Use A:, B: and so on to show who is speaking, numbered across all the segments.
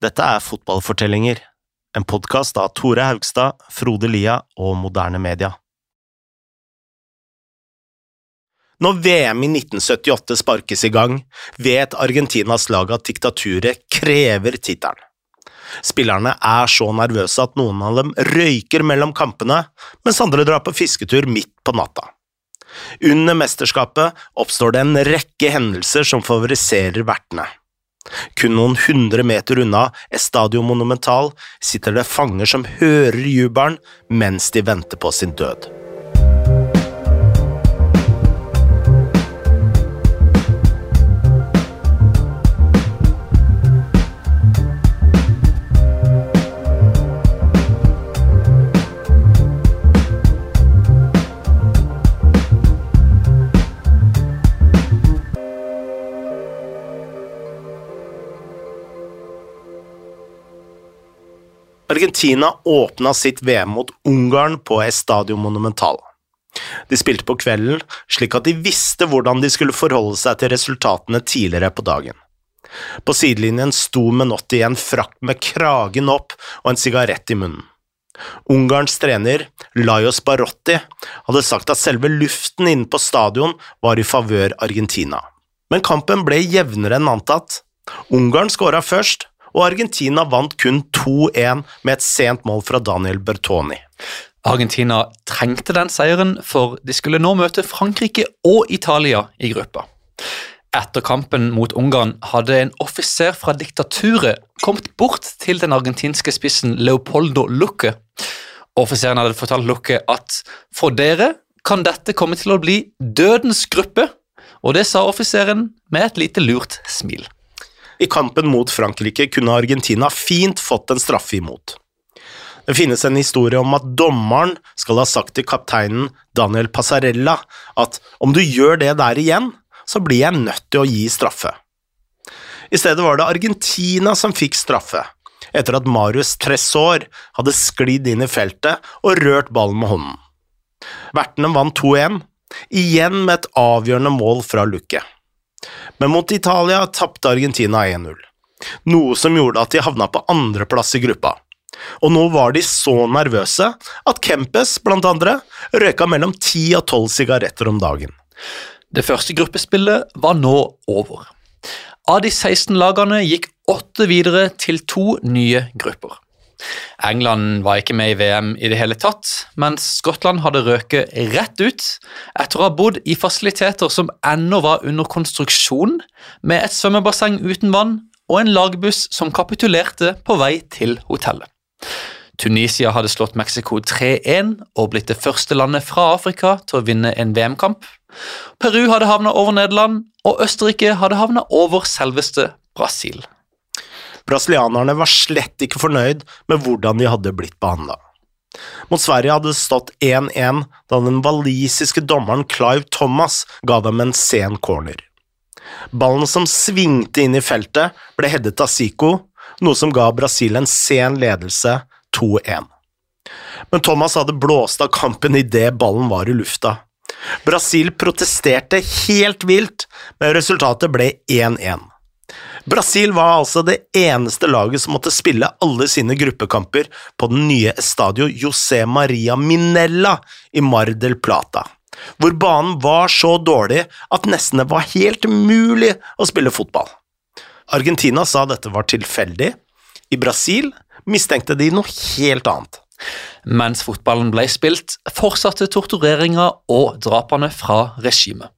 A: Dette er Fotballfortellinger, en podkast av Tore Haugstad, Frode Lia og Moderne Media. Når VM i 1978 sparkes i gang, vet Argentinas lag at diktaturet krever tittelen. Spillerne er så nervøse at noen av dem røyker mellom kampene, mens andre drar på fisketur midt på natta. Under mesterskapet oppstår det en rekke hendelser som favoriserer vertene. Kun noen hundre meter unna Estadio Monumental sitter det fanger som hører jubelen mens de venter på sin død. Argentina åpna sitt VM mot Ungarn på Estadio Monumental. De spilte på kvelden, slik at de visste hvordan de skulle forholde seg til resultatene tidligere på dagen. På sidelinjen sto Menotti i en frakk med kragen opp og en sigarett i munnen. Ungarns trener, Lajos Barotti, hadde sagt at selve luften inne på stadion var i favør Argentina. Men kampen ble jevnere enn antatt. Ungarn skåra først, og Argentina vant kun 2-1 med et sent mål fra Daniel Bertoni.
B: Argentina trengte den seieren, for de skulle nå møte Frankrike og Italia i gruppa. Etter kampen mot Ungarn hadde en offiser fra diktaturet kommet bort til den argentinske spissen Leopoldo Lucke. Offiseren hadde fortalt Lucke at for dere kan dette komme til å bli dødens gruppe, og det sa offiseren med et lite lurt smil.
A: I kampen mot Frankrike kunne Argentina fint fått en straffe imot. Det finnes en historie om at dommeren skal ha sagt til kapteinen Daniel Passarella at om du gjør det der igjen, så blir jeg nødt til å gi straffe. I stedet var det Argentina som fikk straffe, etter at Marius Tresor hadde sklidd inn i feltet og rørt ballen med hånden. Vertene vant 2-1, igjen med et avgjørende mål fra Luque. Men mot Italia tapte Argentina 1-0, noe som gjorde at de havna på andreplass i gruppa. Og nå var de så nervøse at Kempes, blant andre, røyka mellom 10 og 12 sigaretter om dagen.
B: Det første gruppespillet var nå over. Av de 16 lagene gikk åtte videre til to nye grupper. England var ikke med i VM i det hele tatt, mens Skottland hadde røket rett ut etter å ha bodd i fasiliteter som ennå var under konstruksjon, med et svømmebasseng uten vann og en lagbuss som kapitulerte på vei til hotellet. Tunisia hadde slått Mexico 3-1 og blitt det første landet fra Afrika til å vinne en VM-kamp. Peru hadde havna over Nederland, og Østerrike hadde havna over selveste Brasil.
A: Brasilianerne var slett ikke fornøyd med hvordan de hadde blitt behandla. Mot Sverige hadde det stått 1-1 da den walisiske dommeren Clive Thomas ga dem en sen corner. Ballen som svingte inn i feltet, ble headet av Zico, noe som ga Brasil en sen ledelse 2-1. Men Thomas hadde blåst av kampen idet ballen var i lufta. Brasil protesterte helt vilt, men resultatet ble 1-1. Brasil var altså det eneste laget som måtte spille alle sine gruppekamper på den nye Estadio José Maria Minella i Mar del Plata, hvor banen var så dårlig at nesten det var helt umulig å spille fotball. Argentina sa dette var tilfeldig. I Brasil mistenkte de noe helt annet.
B: Mens fotballen ble spilt, fortsatte tortureringa og drapene fra regimet.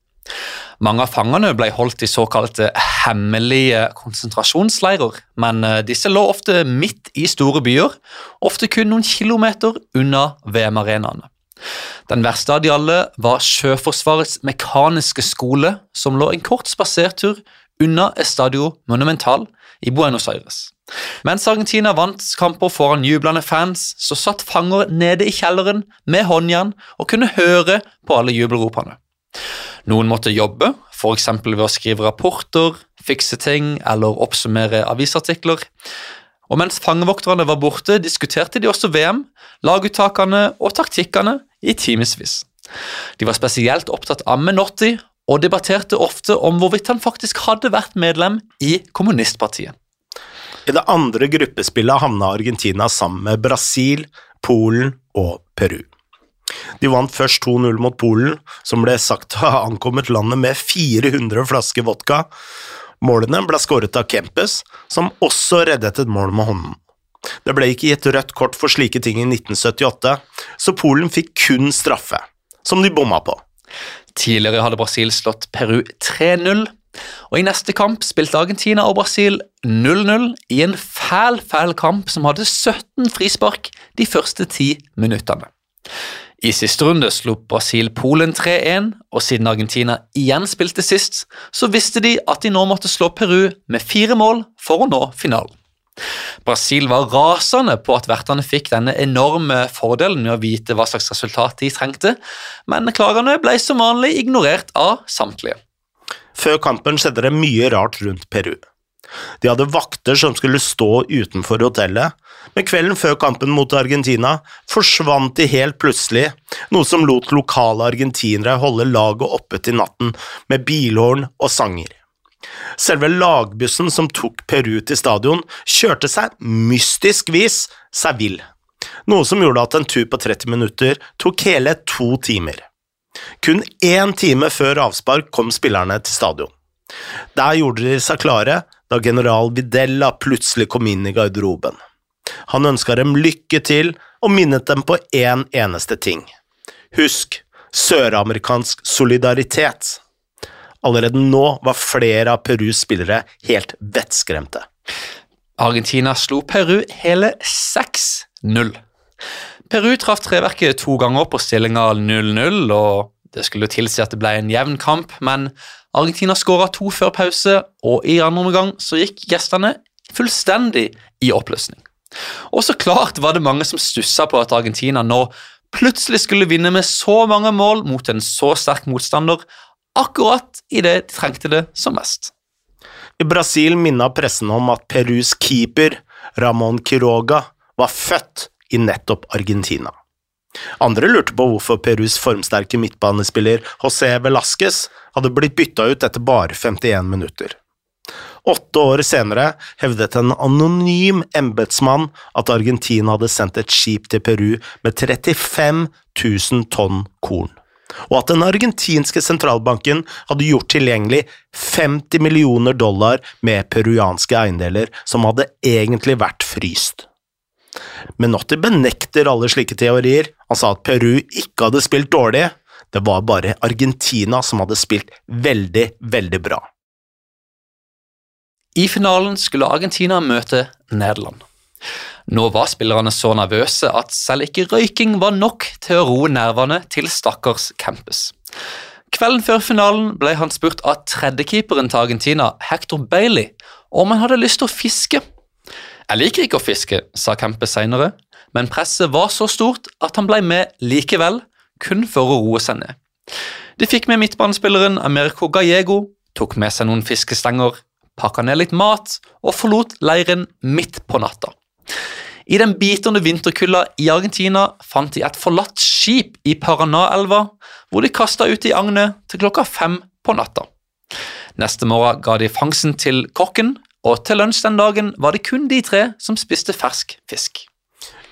B: Mange av fangene ble holdt i såkalte hemmelige konsentrasjonsleirer, men eh, disse lå ofte midt i store byer, ofte kun noen kilometer unna VM-arenaene. Den verste av de alle var Sjøforsvarets mekaniske skole, som lå en kort spasertur unna Estadio Monumental i Buenos Aires. Mens Argentina vant kamper foran jublende fans, så satt fanger nede i kjelleren med håndjern og kunne høre på alle jubelropene. Noen måtte jobbe, f.eks. ved å skrive rapporter, fikse ting eller oppsummere avisartikler. Og mens fangevokterne var borte, diskuterte de også VM, laguttakene og taktikkene i timevis. De var spesielt opptatt av Menotti og debatterte ofte om hvorvidt han faktisk hadde vært medlem i kommunistpartiet.
A: I det andre gruppespillet havna Argentina sammen med Brasil, Polen og Peru. De vant først 2-0 mot Polen, som ble sagt å ha ankommet landet med 400 flasker vodka. Målene ble skåret av Kempes, som også reddet et mål med hånden. Det ble ikke gitt rødt kort for slike ting i 1978, så Polen fikk kun straffe, som de bomma på.
B: Tidligere hadde Brasil slått Peru 3-0, og i neste kamp spilte Argentina og Brasil 0-0 i en fæl, fæl kamp som hadde 17 frispark de første ti minuttene. I siste runde slo Brasil Polen 3-1, og siden Argentina igjen spilte sist, så visste de at de nå måtte slå Peru med fire mål for å nå finalen. Brasil var rasende på at vertene fikk denne enorme fordelen med å vite hva slags resultat de trengte, men klagene ble som vanlig ignorert av samtlige.
A: Før kampen skjedde det mye rart rundt Peru. De hadde vakter som skulle stå utenfor hotellet, men kvelden før kampen mot Argentina forsvant de helt plutselig, noe som lot lokale argentinere holde laget oppe til natten med bilhorn og sanger. Selve lagbussen som tok Peru til stadion, kjørte seg mystisk vis seg vill, noe som gjorde at en tur på 30 minutter tok hele to timer. Kun én time før avspark kom spillerne til stadion. Der gjorde de seg klare da general Vidella plutselig kom inn i garderoben. Han ønska dem lykke til og minnet dem på én en eneste ting. Husk søramerikansk solidaritet. Allerede nå var flere av Perus spillere helt vettskremte.
B: Argentina slo Peru hele 6-0. Peru traff treverket to ganger på stillinga 0-0, og det skulle tilsi at det ble en jevn kamp, men Argentina skåra to før pause, og i andre omgang så gikk gjestene fullstendig i oppløsning. Og så klart var det mange som stussa på at Argentina nå plutselig skulle vinne med så mange mål mot en så sterk motstander, akkurat idet de trengte det som mest.
A: I Brasil minna pressen om at Perus keeper, Ramón Quiroga, var født i nettopp Argentina. Andre lurte på hvorfor Perus formsterke midtbanespiller José Velasquez hadde blitt bytta ut etter bare 51 minutter. Åtte år senere hevdet en anonym embetsmann at Argentina hadde sendt et skip til Peru med 35 000 tonn korn, og at den argentinske sentralbanken hadde gjort tilgjengelig 50 millioner dollar med peruanske eiendeler som hadde egentlig vært fryst. Menotti benekter alle slike teorier. Han sa at Peru ikke hadde spilt dårlig, det var bare Argentina som hadde spilt veldig, veldig bra.
B: I finalen skulle Argentina møte Nederland. Nå var spillerne så nervøse at selv ikke røyking var nok til å roe nervene til stakkars Campus. Kvelden før finalen ble han spurt av tredjekeeperen til Argentina, Hector Bailey, om han hadde lyst til å fiske. Jeg liker ikke å fiske, sa Kempe senere, men presset var så stort at han ble med likevel, kun for å roe seg ned. De fikk med midtbanespilleren Americo Gallego, tok med seg noen fiskestenger, pakka ned litt mat og forlot leiren midt på natta. I den bitende vinterkulda i Argentina fant de et forlatt skip i Paranaelva, hvor de kasta ut i agnet til klokka fem på natta. Neste morgen ga de fangsten til kokken, og til lunsj den dagen var det kun de tre som spiste fersk fisk.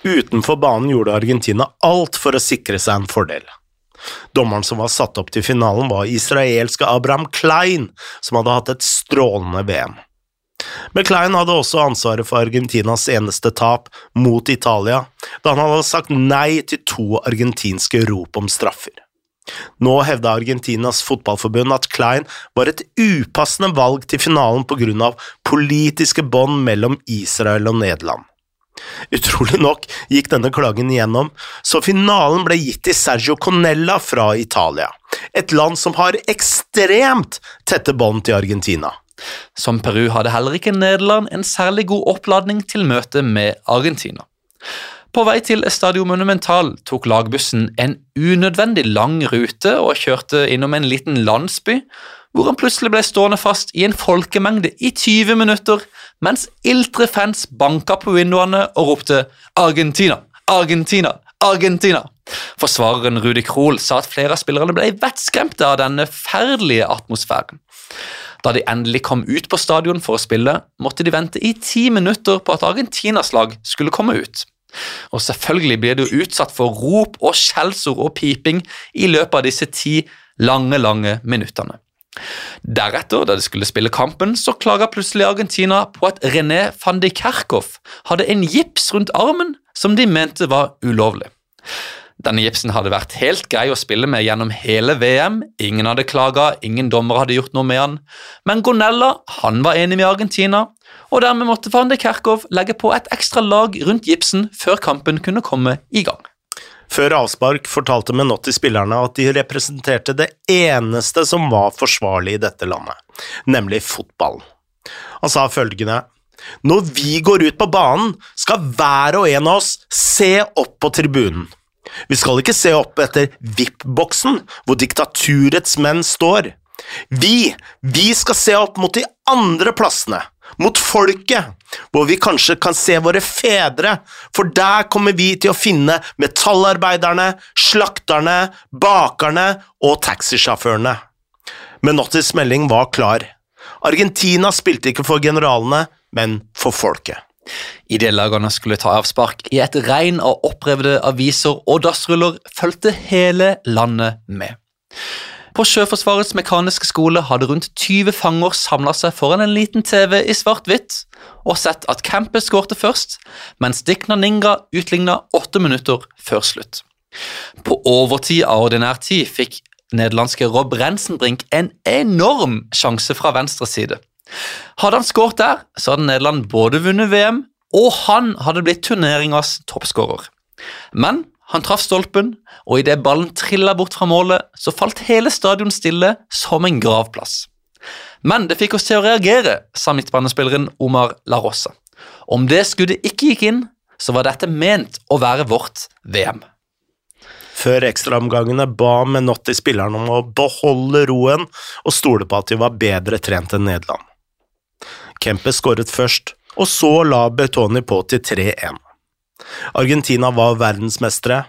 A: Utenfor banen gjorde Argentina alt for å sikre seg en fordel. Dommeren som var satt opp til finalen, var israelske Abraham Klein, som hadde hatt et strålende VM. Men Klein hadde også ansvaret for Argentinas eneste tap, mot Italia, da han hadde sagt nei til to argentinske rop om straffer. Nå hevda Argentinas fotballforbund at Klein var et upassende valg til finalen av politiske bånd mellom Israel og Nederland. Utrolig nok gikk denne klagen igjennom, så finalen ble gitt til Sergio Conella fra Italia, et land som har ekstremt tette bånd til Argentina.
B: Som Peru hadde heller ikke Nederland en særlig god oppladning til møtet med Argentina. På vei til Estadio Monumental tok lagbussen en unødvendig lang rute og kjørte innom en liten landsby, hvor han plutselig ble stående fast i en folkemengde i 20 minutter, mens iltre fans banka på vinduene og ropte 'Argentina! Argentina! Argentina!' Forsvareren Rudi Krohl sa at flere av spillerne ble vettskremte av denne ferdelige atmosfæren. Da de endelig kom ut på stadion for å spille, måtte de vente i ti minutter på at Argentinas lag skulle komme ut. Og selvfølgelig blir du utsatt for rop og skjellsord og piping i løpet av disse ti lange, lange minuttene. Deretter, da de skulle spille kampen, så klaga plutselig Argentina på at René van de Kerkhoff hadde en gips rundt armen som de mente var ulovlig. Denne gipsen hadde vært helt grei å spille med gjennom hele VM, ingen hadde klaga, ingen dommere hadde gjort noe med han, men Gonella han var enig med Argentina, og dermed måtte van de Kerkhoff legge på et ekstra lag rundt gipsen før kampen kunne komme i gang.
A: Før avspark fortalte Menotti spillerne at de representerte det eneste som var forsvarlig i dette landet, nemlig fotballen. Han sa følgende Når vi går ut på banen, skal hver og en av oss se opp på tribunen. Vi skal ikke se opp etter VIP-boksen, hvor diktaturets menn står. Vi, vi skal se opp mot de andre plassene, mot folket, hvor vi kanskje kan se våre fedre, for der kommer vi til å finne metallarbeiderne, slakterne, bakerne og taxisjåførene. Menottis melding var klar. Argentina spilte ikke for generalene, men for folket.
B: Idélagerne skulle ta avspark. I et regn av opprevde aviser og dassruller fulgte hele landet med. På Sjøforsvarets mekaniske skole hadde rundt 20 fanger samla seg foran en liten TV i svart-hvitt og sett at Campus skårte først, mens Dikna Ninga utligna åtte minutter før slutt. På overtid av ordinær tid fikk nederlandske Rob Rensenbrink en enorm sjanse fra venstre side. Hadde han skåret der, så hadde Nederland både vunnet VM, og han hadde blitt turneringas toppskårer. Men han traff stolpen, og idet ballen trilla bort fra målet, så falt hele stadion stille som en gravplass. Men det fikk oss til å reagere, sa midtbanespilleren Omar La Rosa. Om det skuddet ikke gikk inn, så var dette ment å være vårt VM.
A: Før ekstraomgangene ba Menotti spillerne om å beholde roen og stole på at de var bedre trent enn Nederland. Kempe skåret først, og så la Betoni på til 3-1. Argentina var verdensmestere,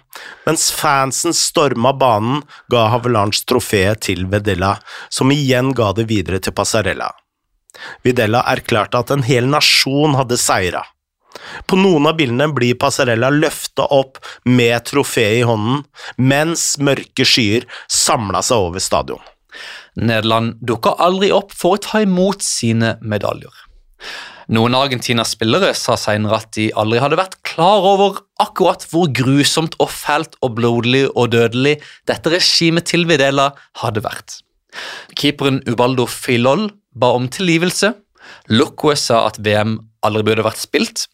A: mens fansen storma banen, ga Havelange trofeet til Vedella, som igjen ga det videre til Passarella. Vidella erklærte at en hel nasjon hadde seira. På noen av bildene blir Passarella løfta opp med trofeet i hånden, mens mørke skyer samla seg over stadion.
B: Nederland dukka aldri opp for å ta imot sine medaljer. Noen av Argentinas spillere sa senere at de aldri hadde vært klar over akkurat hvor grusomt og fælt og blodig og dødelig dette regimet til Videla hadde vært. Keeperen Ubaldo Filol ba om tilgivelse. Locque sa at VM aldri burde vært spilt.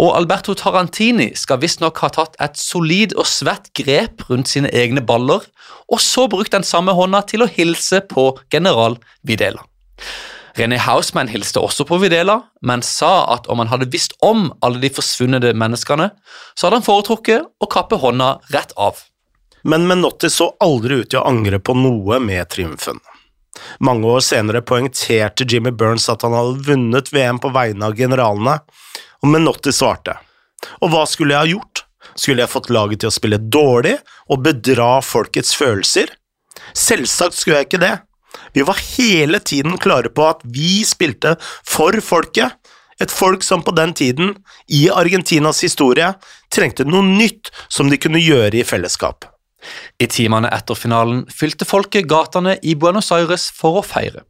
B: Og Alberto Tarantini skal visstnok ha tatt et solid og svett grep rundt sine egne baller, og så brukt den samme hånda til å hilse på general Videla. René Hausmann hilste også på Videla, men sa at om han hadde visst om alle de forsvunne menneskene, så hadde han foretrukket å kappe hånda rett av.
A: Men Menotti så aldri ut til å angre på noe med triumfen. Mange år senere poengterte Jimmy Burns at han hadde vunnet VM på vegne av generalene, og Menotti svarte. Og hva skulle jeg ha gjort? Skulle jeg fått laget til å spille dårlig og bedra folkets følelser? Selvsagt skulle jeg ikke det. Vi var hele tiden klare på at vi spilte for folket, et folk som på den tiden, i Argentinas historie, trengte noe nytt som de kunne gjøre i fellesskap.
B: I timene etter finalen fylte folket gatene i Buenos Aires for å feire.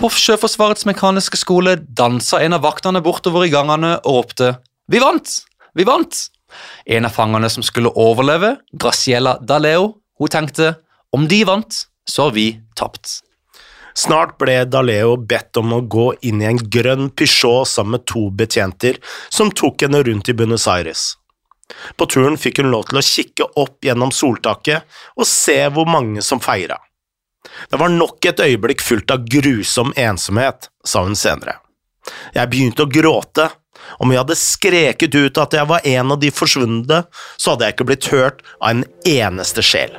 B: På Sjøforsvarets mekaniske skole dansa en av vaktene bortover i gangene og ropte 'Vi vant! Vi vant!' En av fangene som skulle overleve, Graciela Daleo, hun tenkte 'Om de vant, så har vi tapt'.
A: Snart ble Daleo bedt om å gå inn i en grønn Peugeot sammen med to betjenter som tok henne rundt i Buenos Aires. På turen fikk hun lov til å kikke opp gjennom soltaket og se hvor mange som feira. Det var nok et øyeblikk fullt av grusom ensomhet, sa hun senere. Jeg begynte å gråte. Om jeg hadde skreket ut at jeg var en av de forsvunne, så hadde jeg ikke blitt hørt av en eneste sjel.